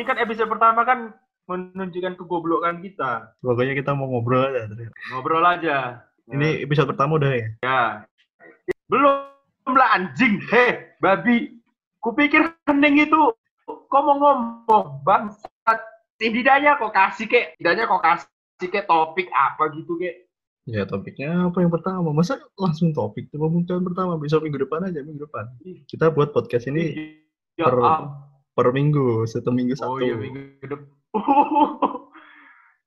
ini kan episode pertama kan menunjukkan kegoblokan kita. Pokoknya kita mau ngobrol aja. Ngobrol aja. Ini episode pertama udah ya? Ya. Belum lah anjing. Heh, babi. Kupikir hening itu kok mau ngomong bangsat. Tidaknya kok kasih kek, tidaknya kok kasih kek topik apa gitu kek. Ya topiknya apa yang pertama? Masa langsung topik? Pembukaan pertama, besok minggu depan aja, minggu depan. Kita buat podcast ini ya, per, per minggu, satu minggu Oh satu. iya minggu depan.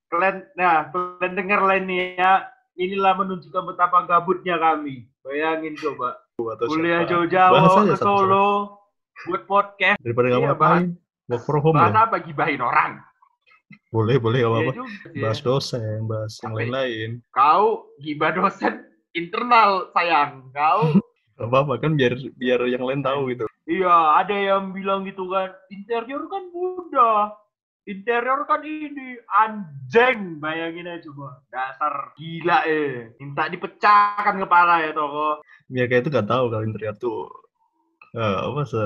kalian, nah kalian dengar lah ini ya. Inilah menunjukkan betapa gabutnya kami. Bayangin coba. Atau Kuliah jauh-jauh aja ke. Solo. Buat podcast. Daripada nggak Iya, ngapain, work from home Bahas ya. apa gibahin orang? Boleh, boleh, nggak Iya apa-apa. ya. Bahas dosen, bahas yang Tapi- lain-lain. Kau gibah dosen internal sayang. Kau Gak apa-apa kan biar biar yang lain tahu gitu. Iya ada yang bilang gitu kan interior kan mudah. Interior kan ini anjing bayangin aja coba dasar gila eh minta dipecahkan kepala ya toko Biar kayak itu nggak tahu kalau interior tuh eh, apa se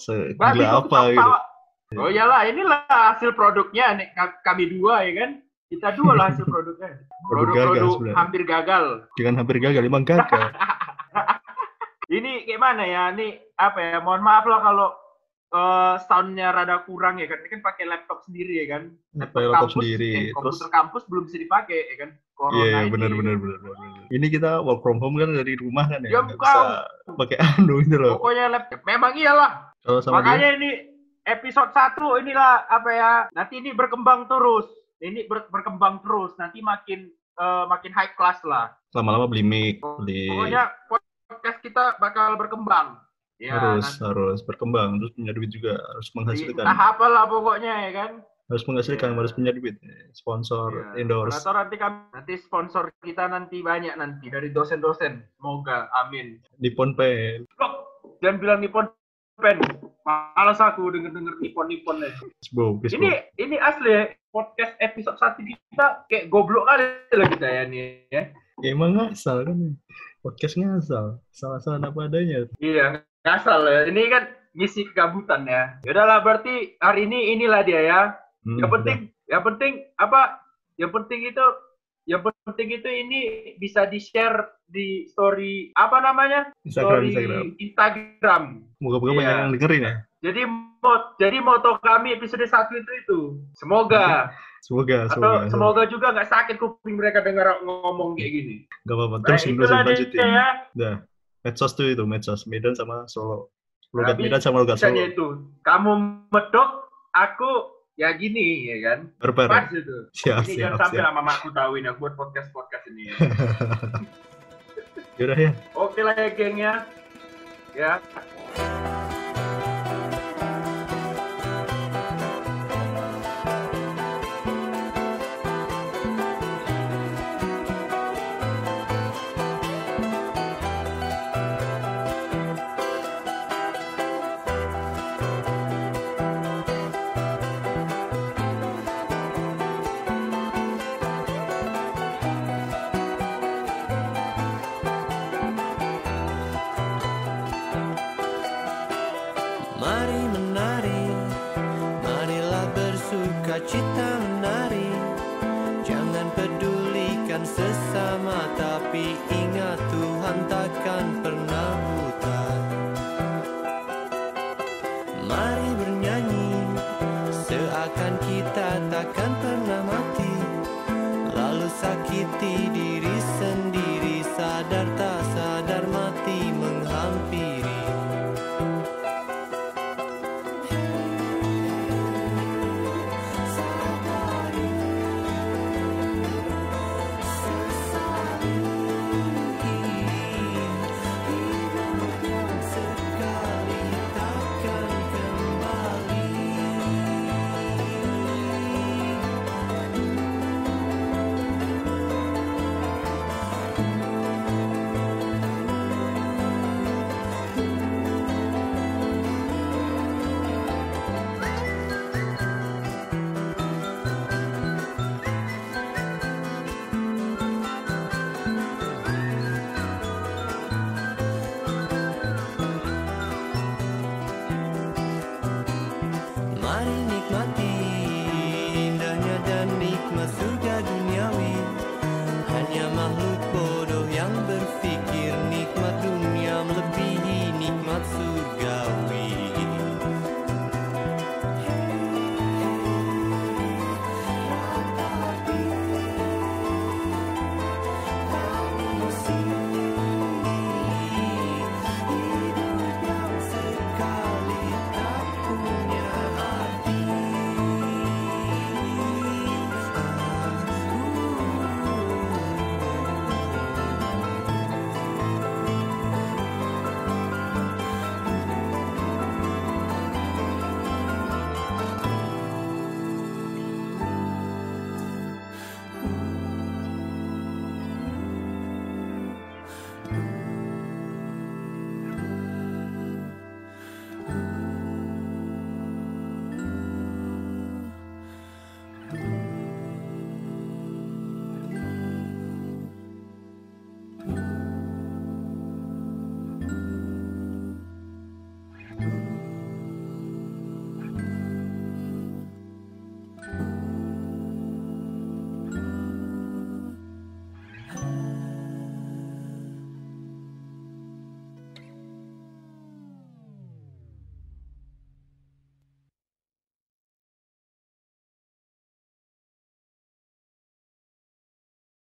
se gila apa gitu. ketawa? Oh iyalah, inilah hasil produknya nih ka- kami dua ya kan. Kita dua lah hasil produknya. Produk Produk-produk sebenarnya. hampir gagal. Dengan hampir gagal, emang gagal. Ini kayak mana ya? Ini apa ya? Mohon maaf lah kalau eh, soundnya rada kurang ya kan. Ini kan pakai laptop sendiri ya kan. Pakai laptop sendiri. eh, Terus komputer kampus belum bisa dipakai ya kan. Corona iya ini. benar benar benar. Ini kita work from home kan dari rumah kan ya. Ya, bukan. bisa pakai anu gitu loh. Pokoknya laptop. Memang iyalah. Kalau sama dia Makanya ini episode 1 inilah apa ya? Nanti ini berkembang terus. Ini ber- berkembang terus. Nanti makin eh, makin high class lah. lama-lama beli mic, beli Pokoknya podcast kita bakal berkembang. Ya, harus nanti- harus berkembang, terus punya duit juga, harus menghasilkan, Entah apalah pokoknya ya kan. harus menghasilkan, Iya. harus punya duit, sponsor, Iya. endorse. Atau nanti kami, nanti sponsor kita nanti banyak nanti dari dosen-dosen. Semoga, amin. Nippon Pen, Loh, jangan bilang Nippon Pen. Malas aku denger-denger. Facebook, Ini ini asli ya, podcast episode 1 kita kayak goblok kali lah kita ya nih ya. Ya, emang ngasal kan, podcast ngasal, salah-salah apa adanya. Iya, ngasal ya. Ini kan ngisi kegabutan ya. Yaudahlah berarti hari ini inilah dia ya. Hmm, Yang penting yang penting apa? Yang penting itu yang penting itu ini bisa di-share di story apa namanya? udah. Instagram, story Instagram. Instagram. Moga-moga Iya. banyak yang dengerin ya. Jadi mot jadi moto kami episode 1 itu itu. Semoga Semoga, atau semoga. semoga juga nggak sakit kuping mereka dengar ngomong kayak gini. Gak apa-apa, Nah, terus dia lanjutin. ya. Udah, medsos tuh itu, medsos. Medan sama Solo. Logat Medan sama Logat Solo. itu, kamu medok, aku ya gini ya kan. Bareng. Pas itu. Siap, ini siap, jangan sampai lah mamaku tahu ini aku buat podcast podcast ini. Ya. Yaudah ya. Oke lah ya geng ya. Mari menari, marilah bersuka cita menari. Jangan pedulikan sesama, tapi ingat Tuhan takkan pernah buta. Mari bernyanyi, seakan kita takkan pernah mati. Lalu sakiti diri sendiri, sadar tak sadar mati menghampiri.